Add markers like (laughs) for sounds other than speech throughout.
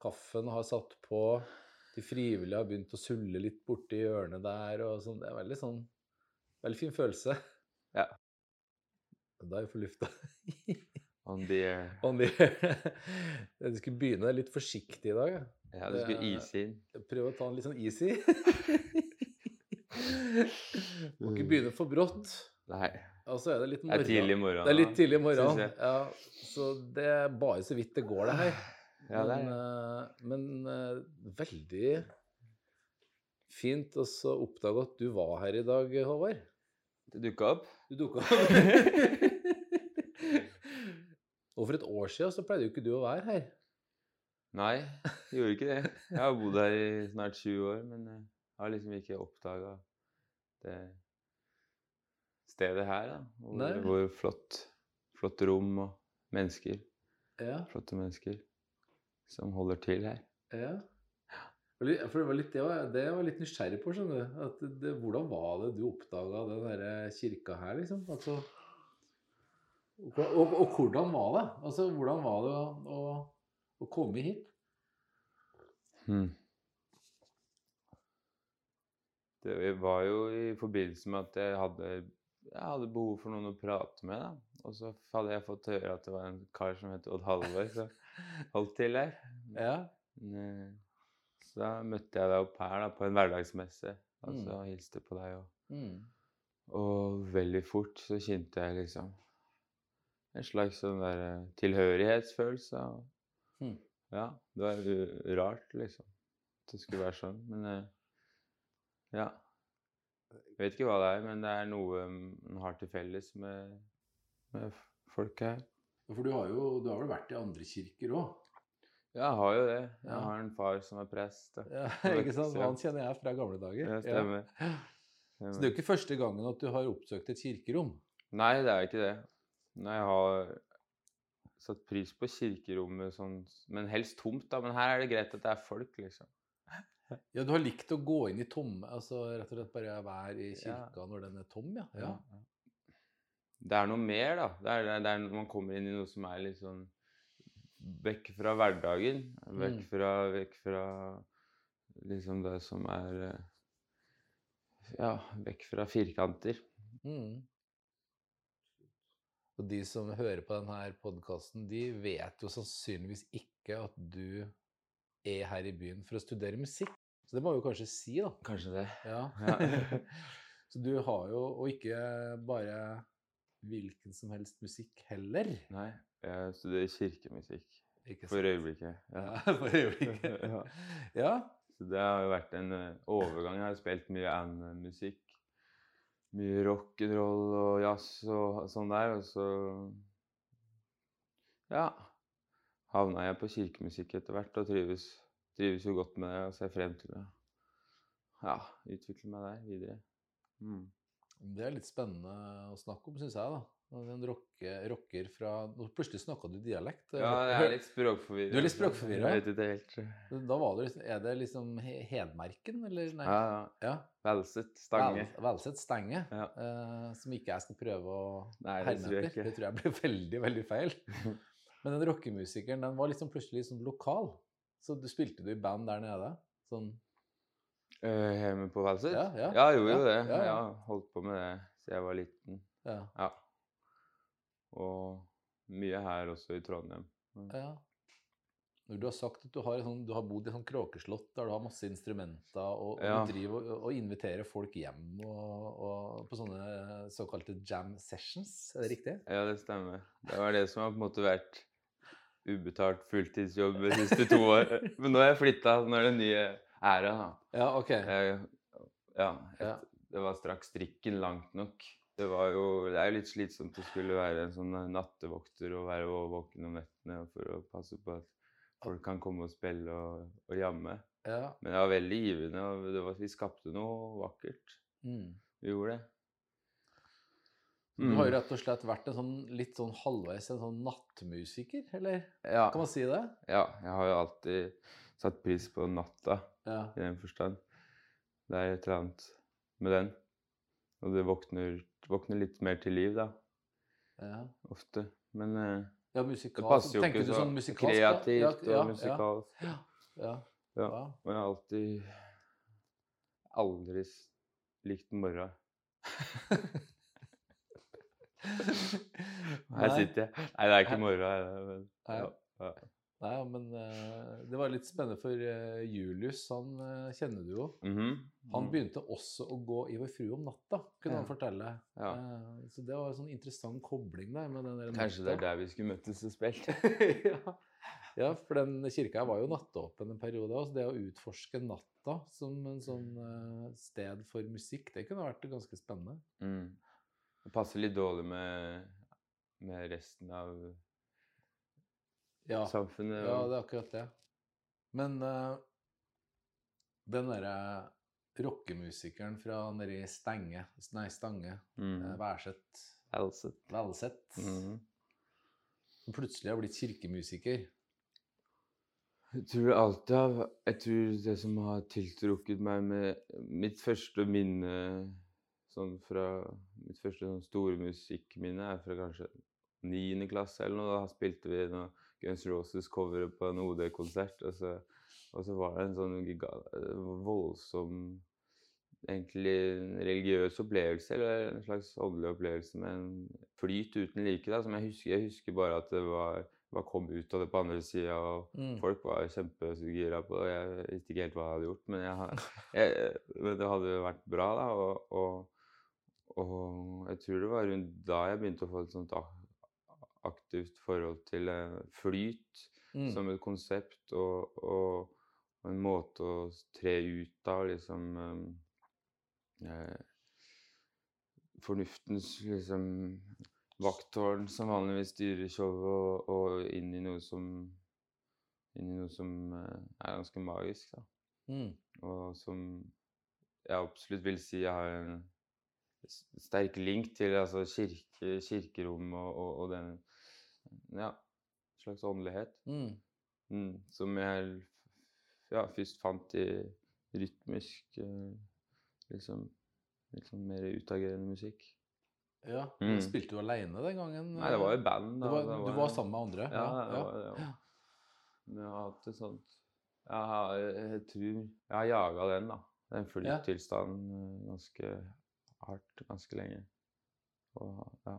kaffen har satt på, de frivillige har begynt å sulle litt borti hjørnet der, og sånn. Det er veldig sånn Veldig fin følelse. Ja. Da er vi på lufta. On the air. On the Du skulle begynne litt forsiktig i dag. ja. Ja, du skulle ease inn. Prøv å ta den litt sånn easy. (laughs) Må ikke begynne for brått. Nei. Og så er det litt Det er tidlig i morgen. Det er litt tidlig i morgen. Ja, så det er bare så vidt det går, det her. Ja, men er eh, men uh, veldig fint å så oppdage at du var her i dag, Håvard. Det dukka opp. Du dukka (laughs) opp. Og for et år siden så pleide jo ikke du å være her. Nei, jeg gjorde ikke det. Jeg har bodd her i snart 20 år, men jeg har liksom ikke oppdaga det stedet her, da. Hvor, hvor flott, flott rom og mennesker. Ja, Flotte mennesker som holder til her. ja. For det var litt det var, det var litt nysgjerrig på, skjønner du. At det, hvordan var det du oppdaga den derre kirka her, liksom? Altså, og, og, og hvordan var det? Altså, hvordan var det å, å, å komme hit? Hmm. Det var jo i forbindelse med at jeg hadde, jeg hadde behov for noen å prate med. da. Og så hadde jeg fått høre at det var en kar som het Odd Halvor, som holdt til her. Ja. Eh, Så da møtte jeg deg opp her da, på en hverdagsmesse. Og så Mm. hilste på deg. Og, Mm. og veldig fort så kjente jeg liksom en slags sånn der eh, tilhørighetsfølelse. Og, Mm. Ja, det var rart, liksom. At det skulle være sånn. Men eh, ja. Jeg vet ikke hva det er, men det er noe man har til felles med, med folk her. For du har jo du har vel vært i andre kirker òg? Ja, jeg har jo det. Jeg Ja. har en far som er prest. Da. Ja, ikke sant? Han kjenner jeg fra gamle dager. Ja, stemmer. Ja. Så det er jo ikke første gangen at du har oppsøkt et kirkerom. Nei, det er ikke det. Nei, jeg har satt pris på kirkerommet sånn, men helst tomt, da. Men her er det greit at det er folk, liksom. (laughs) Ja, du har likt å gå inn i tomme, altså rett og slett bare være i Ja. når den er tom, ja. ja. Det er noe mer, da. Det er, det er, man kommer inn i noe som er litt sånn Vekk fra hverdagen. Vekk Mm. fra, vekk fra liksom det som er eh, Ja, vekk fra firkanter. Mm. Og de som hører på denne podkasten, de vet jo sannsynligvis ikke at du er her i byen for å studere musikk. Så det må vi jo kanskje si, da. Kanskje det. Ja. (laughs) Så du har jo, og ikke bare hvilken som helst musikk heller. Nei, jeg studerer kirkemusikk for øyeblikket. Ja. Ja, (laughs) for øyeblikket. (laughs) Ja. Ja. Så det har jo vært en eh, overgang. Jeg har spilt mye and-musikk. Mye rock'n'roll og jazz og sånn der. Og så ja, havna jeg på kirkemusikk etter hvert og trives, trives jo godt med det og ser frem til å ja, utvikle meg der videre. Mm. Det er litt spennende å snakke om, syns jeg. da. En rocke, rocker fra nå Plutselig snakka du dialekt. Ja, jeg er litt språkforvirra. Du er litt språkforvirret? Jeg vet ikke helt. Da var det, liksom- Er det liksom Hedmerken? Hedmarken, eller? Nei. Ja, ja. Ja. Velset, Stange. Vel- Velseth Stenge. Ja. eh, som ikke jeg skal prøve å herme etter. Det tror jeg blir (laughs) veldig, veldig feil. (laughs) Men den rockemusikeren den var liksom plutselig sånn lokal. Så du spilte du i band der nede? Sånn Eh, Hjemme på Velset? Ja, ja. jeg gjorde jo Ja, det. ja, ja. Holdt på med det siden jeg var liten. Ja. Ja. Og mye her også i Trondheim. ja. Når du har sagt at du har, sånn, du har bodd i sånn kråkeslott der du har masse instrumenter, og, og Ja. du driver og, og inviterer folk hjem og, og på sånne såkalte jam sessions, er det riktig? Ja, det stemmer. Det var det som har på en måte vært ubetalt fulltidsjobb de siste to år. (laughs) Men nå har jeg flytta, nå er det nye æra, da. Ja, ok. Jeg, ja, Ja. det var straks strikken langt nok. Det var jo, det er jo litt slitsomt å skulle være en sånn nattevokter og være våken om nettene for å passe på at folk kan komme og spille og, og jamme. Ja. Men det var veldig givende, og det var, vi skapte noe vakkert. Mm. Vi gjorde det. Du har jo Mm. rett og slett vært en sånn, litt sånn halvveis en sånn nattmusiker, eller? Ja, Kan man si det? ja, jeg har jo alltid satt pris på natta, Ja. i den forstand. Det er et eller annet med den. Og det våkner, våkner litt mer til liv, da, ja. ofte. Men eh, Ja, det passer jo ikke du så sånn kreativt Ja, og musikalsk. Ja. Ja. Ja. ja. Og jeg har alltid aldri likt morgen. (laughs) Her sitter jeg. Nei, det er ikke moro. Nei. ja, ja. Nei, men uh, det var litt spennende, for uh, Julius, han uh, kjenner du jo. Mhm. Han Mm. begynte også å gå i Vår Frue om natta, kunne Ja. han fortelle. Ja. Så det var en sånn interessant kobling der. med den der Kanskje det er der vi skulle møttes og spilt. (laughs) ja. ja, for den kirka var jo nattåpen en periode. Altså det å utforske natta som en sånn sted for musikk, det kunne vært ganske spennende. Mm. Det passer litt dårlig med, med resten av Ja, samfunnet. ja det er akkurat det. Men uh, den derre rockemusikeren fra nedi Stenge, nei, Stange, Mm. Værset. Værseth, Elset. Mm. Mhm. som plutselig har blitt kirkemusiker. Jeg tror det alltid har Jeg tror det som har tiltrukket meg med Mitt første minne sånn fra Mitt første sånn store musikkminne er fra kanskje niende klasse eller noe. Da spilte vi noe Guns Roses-coveret på en OD-konsert. Og, så- og så var det en sånn giga, voldsom Egentlig en religiøs opplevelse, eller en slags åndelig opplevelse med en flyt uten like. da, som Jeg husker, jeg husker bare at det var, var kom ut av det på andre sida. og Mm. Folk var kjempegira på det. Jeg visste ikke helt hva jeg hadde gjort, men, jeg, jeg, men det hadde vært bra, da. Og, og, og jeg tror det var rundt da jeg begynte å få et sånt aktivt forhold til eh, flyt Mm. som et konsept og, og, en måte å tre ut av liksom um, eh, Fornuftens liksom vakttårn som vanligvis styrer showet, og, og inn i noe som inn i noe som eh, er ganske magisk, da. Mm. Og som jeg absolutt vil si jeg har en sterk link til altså kirke, kirkerom og, og, og den Ja, slags åndelighet. Mm. Mm, som jeg ja, først fant i rytmisk liksom, liksom sånn mer utagerende musikk. Ja. Mm. Spilte du aleine den gangen? Nei, det var jo band. Da, var, du var sammen med andre? Ja, ja. det. Ja. Men jeg har hatt et sånt Jeg, har, jeg tror Jeg har jaga den, da. Den flyttilstanden eh, ganske hardt ganske lenge. Og ja.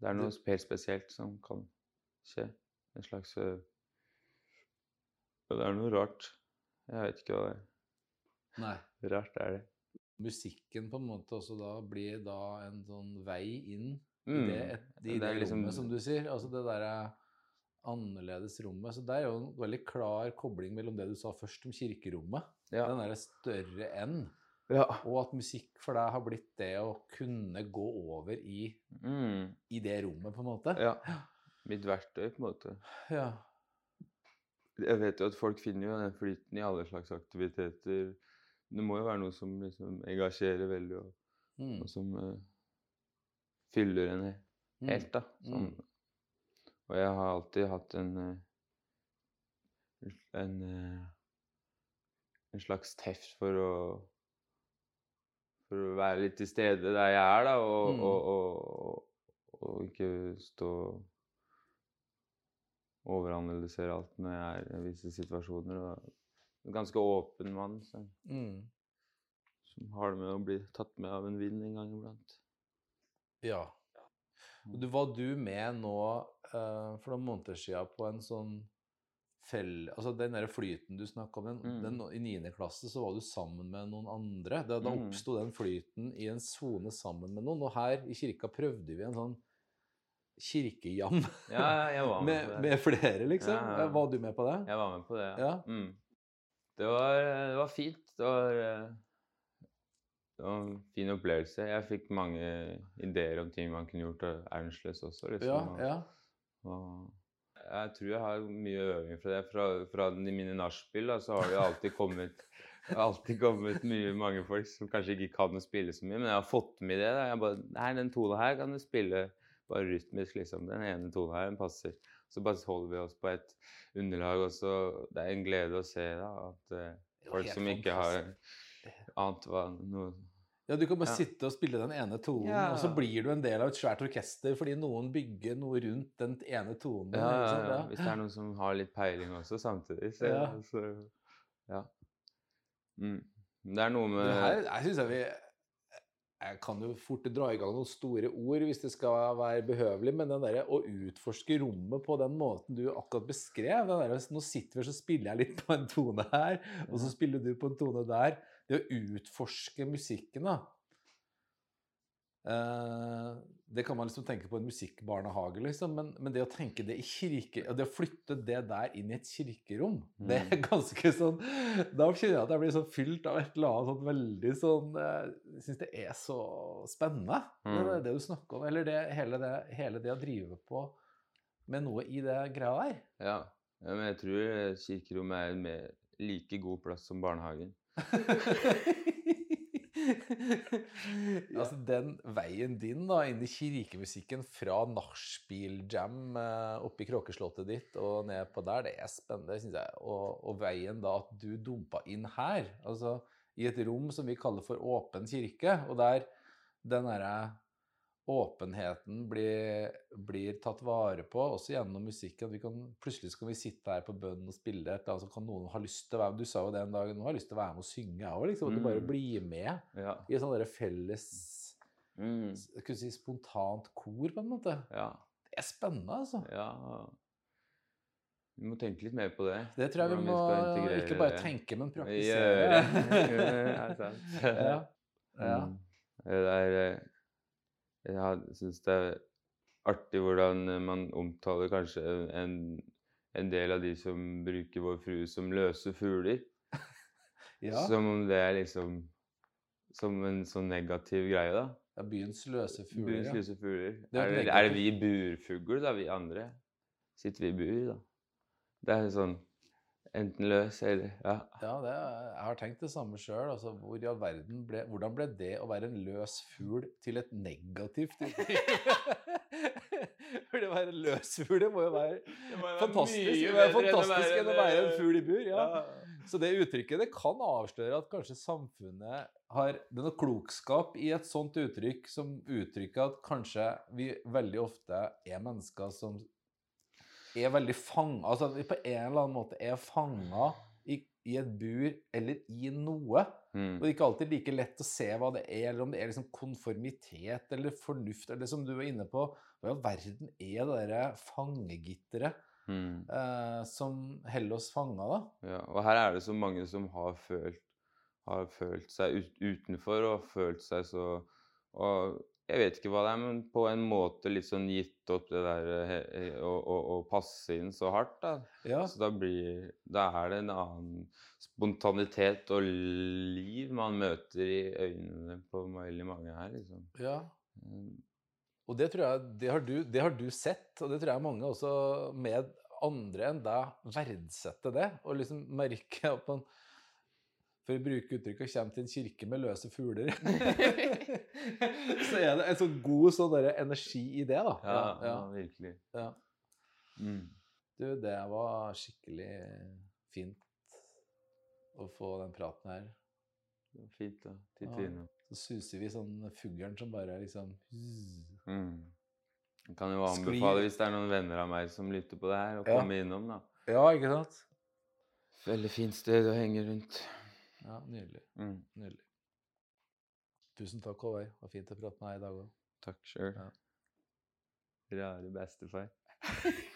Det er noe helt spesielt som kan skje. En slags eh, Det er noe rart. Jeg vet ikke hva det er. Nei. Rart er det. Musikken på en måte også da blir da en sånn vei inn i Mm. det, et, i Det det er liksom- rommet, som du sier. Altså det derre annerledes rommet. Så det er jo en veldig klar kobling mellom det du sa først om kirkerommet, Ja. den derre større enn, ja. og at musikk for deg har blitt det å kunne gå over i, Mm. i det rommet, på en måte. ja. Mitt verktøy, på en måte. Ja. Jeg vet jo at folk finner jo den flyten i alle slags aktiviteter. Det må jo være noe som liksom engasjerer veldig, og, Mm. og som uh, fyller en Mm. helt, da. Sånn. Og jeg har alltid hatt en eh, en, eh, en slags teft for å for å være litt til stede der jeg er, da, og, Mm. og, og, og ikke stå overanalysere alt når jeg er i visse situasjoner. Og en ganske åpen mann som, Mm. som har det med å bli tatt med av en vind en gang iblant. Ja. Du, var du med nå uh, for noen måneder siden på en sånn fell... Altså den der flyten du snakka om, den, Mm. den, i 9. klasse så var du sammen med noen andre. Da, da Mm. oppsto den flyten i en sone sammen med noen. Og her i kirka prøvde vi en sånn kirkejam (laughs) Ja, jeg var med med, med flere, liksom. Ja, ja. Var du med på det? Jeg var med på det, Ja. Mm. Det, var, det var fint. Det var, eh, det var en fin opplevelse. Jeg fikk mange ideer om ting man kunne gjort Ernsløs også. Liksom. Ja, og- ja. og jeg tror jeg har mye øving fra det. Fra, fra mine nachspiel så har det alltid kommet alltid kommet mye, mange folk som kanskje ikke kan å spille så mye, men jeg har fått med det. da. Jeg bare, Nei, den tonen her kan du spille bare rytmisk, liksom. Den ene tonen her, den passer. Så bare holder vi oss på et underlag, og så Det er en glede å se da, at eh, folk som ikke har ant hva noe Ja, du kan bare Ja. sitte og spille den ene tonen, Ja. og så blir du en del av et svært orkester fordi noen bygger noe rundt den ene tonen. Ja, ja, ja. Hvis det er noen som har litt peiling også samtidig, så, Ja. så ja. Mm. Det er noe med Det her, jeg synes jeg vi Jeg kan jo fort dra i gang noen store ord hvis det skal være behøvelig, men den der, å utforske rommet på den måten du akkurat beskrev den der, Nå sitter vi og så spiller jeg litt på en tone her, og så spiller du på en tone der. Det å utforske musikken, da. Eh, det kan man liksom tenke på en musikkbarnehage, liksom, men, men det å tenke det i kirke Det å flytte det der inn i et kirkerom, det er Mm. ganske sånn Da kjenner jeg at jeg blir sånn fylt av et eller annet sånn veldig sånn eh, Jeg syns det er så spennende, det, Mm. det du snakker om. Eller det, hele, det, hele det å drive på med noe i det greia der. Ja. ja, men jeg tror kirkerommet er en like god plass som barnehagen. (laughs) altså den veien din da inn i kirkemusikken fra nachspiel-jam oppi oppe i kråkeslottet ditt og ned på der, det er spennende, syns jeg. Og, og veien da at du dumpa inn her, altså i et rom som vi kaller for åpen kirke, og der den derre åpenheten blir, blir tatt vare på, også gjennom musikken. Vi kan, plutselig kan vi sitte her på bønn og spille et eller annet, så kan noen ha lyst til å være med. Du sa jo det en dag, noen har lyst til å være med og synge, jeg òg, liksom. At du bare Mm. blir med Ja. i et sånt der felles Mm. si spontant kor, på en måte. ja. Det er spennende, altså. Ja. Vi må tenke litt mer på det. Det tror jeg vi må ikke bare tenke, men praktisere. Gjøre, ja, (laughs) sant. ja. (laughs) ja. Mm. Det er Jeg syns det er artig hvordan man omtaler kanskje en, en del av de som bruker Vår Frue som løse fugler. (laughs) ja. Som om det er liksom Som en sånn negativ greie, da. ja byens løse fugler. Byens løse fugler. Ja. er det- er det vi burfugler, da, vi andre? Sitter vi i bur, da? Det er sånn Enten løs eller Ja. Ja, det, er- jeg har tenkt det samme sjøl. Altså, hvor hvordan ble det å være en løs fugl til et negativt (laughs) uttrykk? For det å være en løs fugl, det må jo være fantastisk. Det må være fantastisk enn å være en fugl i bur. Ja. Så det uttrykket det kan avsløre at kanskje samfunnet har Det er noe klokskap i et sånt uttrykk som uttrykker at kanskje vi veldig ofte er mennesker som er veldig fanga Altså at vi på en eller annen måte er fanga i, i et bur eller i noe. Mm. Og det er ikke alltid like lett å se hva det er, eller om det er liksom konformitet eller fornuft, eller som du var inne på Hva i all verden er det derre fangegitteret Mm. eh, som holder oss fanga, da? Ja, og her er det så mange som har følt, har følt seg ut, utenfor og følt seg så Og jeg vet ikke hva det er, men på en måte litt sånn gitt opp det der eh, å, passe inn så hardt, da. Ja. Så da blir Da er det en annen spontanitet og liv man møter i øynene på veldig mange her, liksom. ja. Og det tror jeg det har, du, det har du sett, og det tror jeg mange også med andre enn deg verdsetter det. Og liksom merker at man for å bruke uttrykket, kommer til en kirke med løse fugler. (laughs) (laughs) så er det en sånn god sånn energi i det, da. Ja, ja, ja. virkelig. ja. Mm. Du, det var skikkelig fint å få den praten her. Det var Fint titte Ja. innom. Så suser vi sånn fuglen som bare liksom Mm. Jeg kan jo anbefale, hvis det er noen venner av meg som lytter på det her, å komme innom, da. Ja, ikke sant? Veldig fint sted å henge rundt. Ja, nydelig. Mm. Nydelig. Tusen takk, Håvard. Det var fint å prate med deg i dag òg. Takk sjøl. Ja. Rare bestefar. (laughs)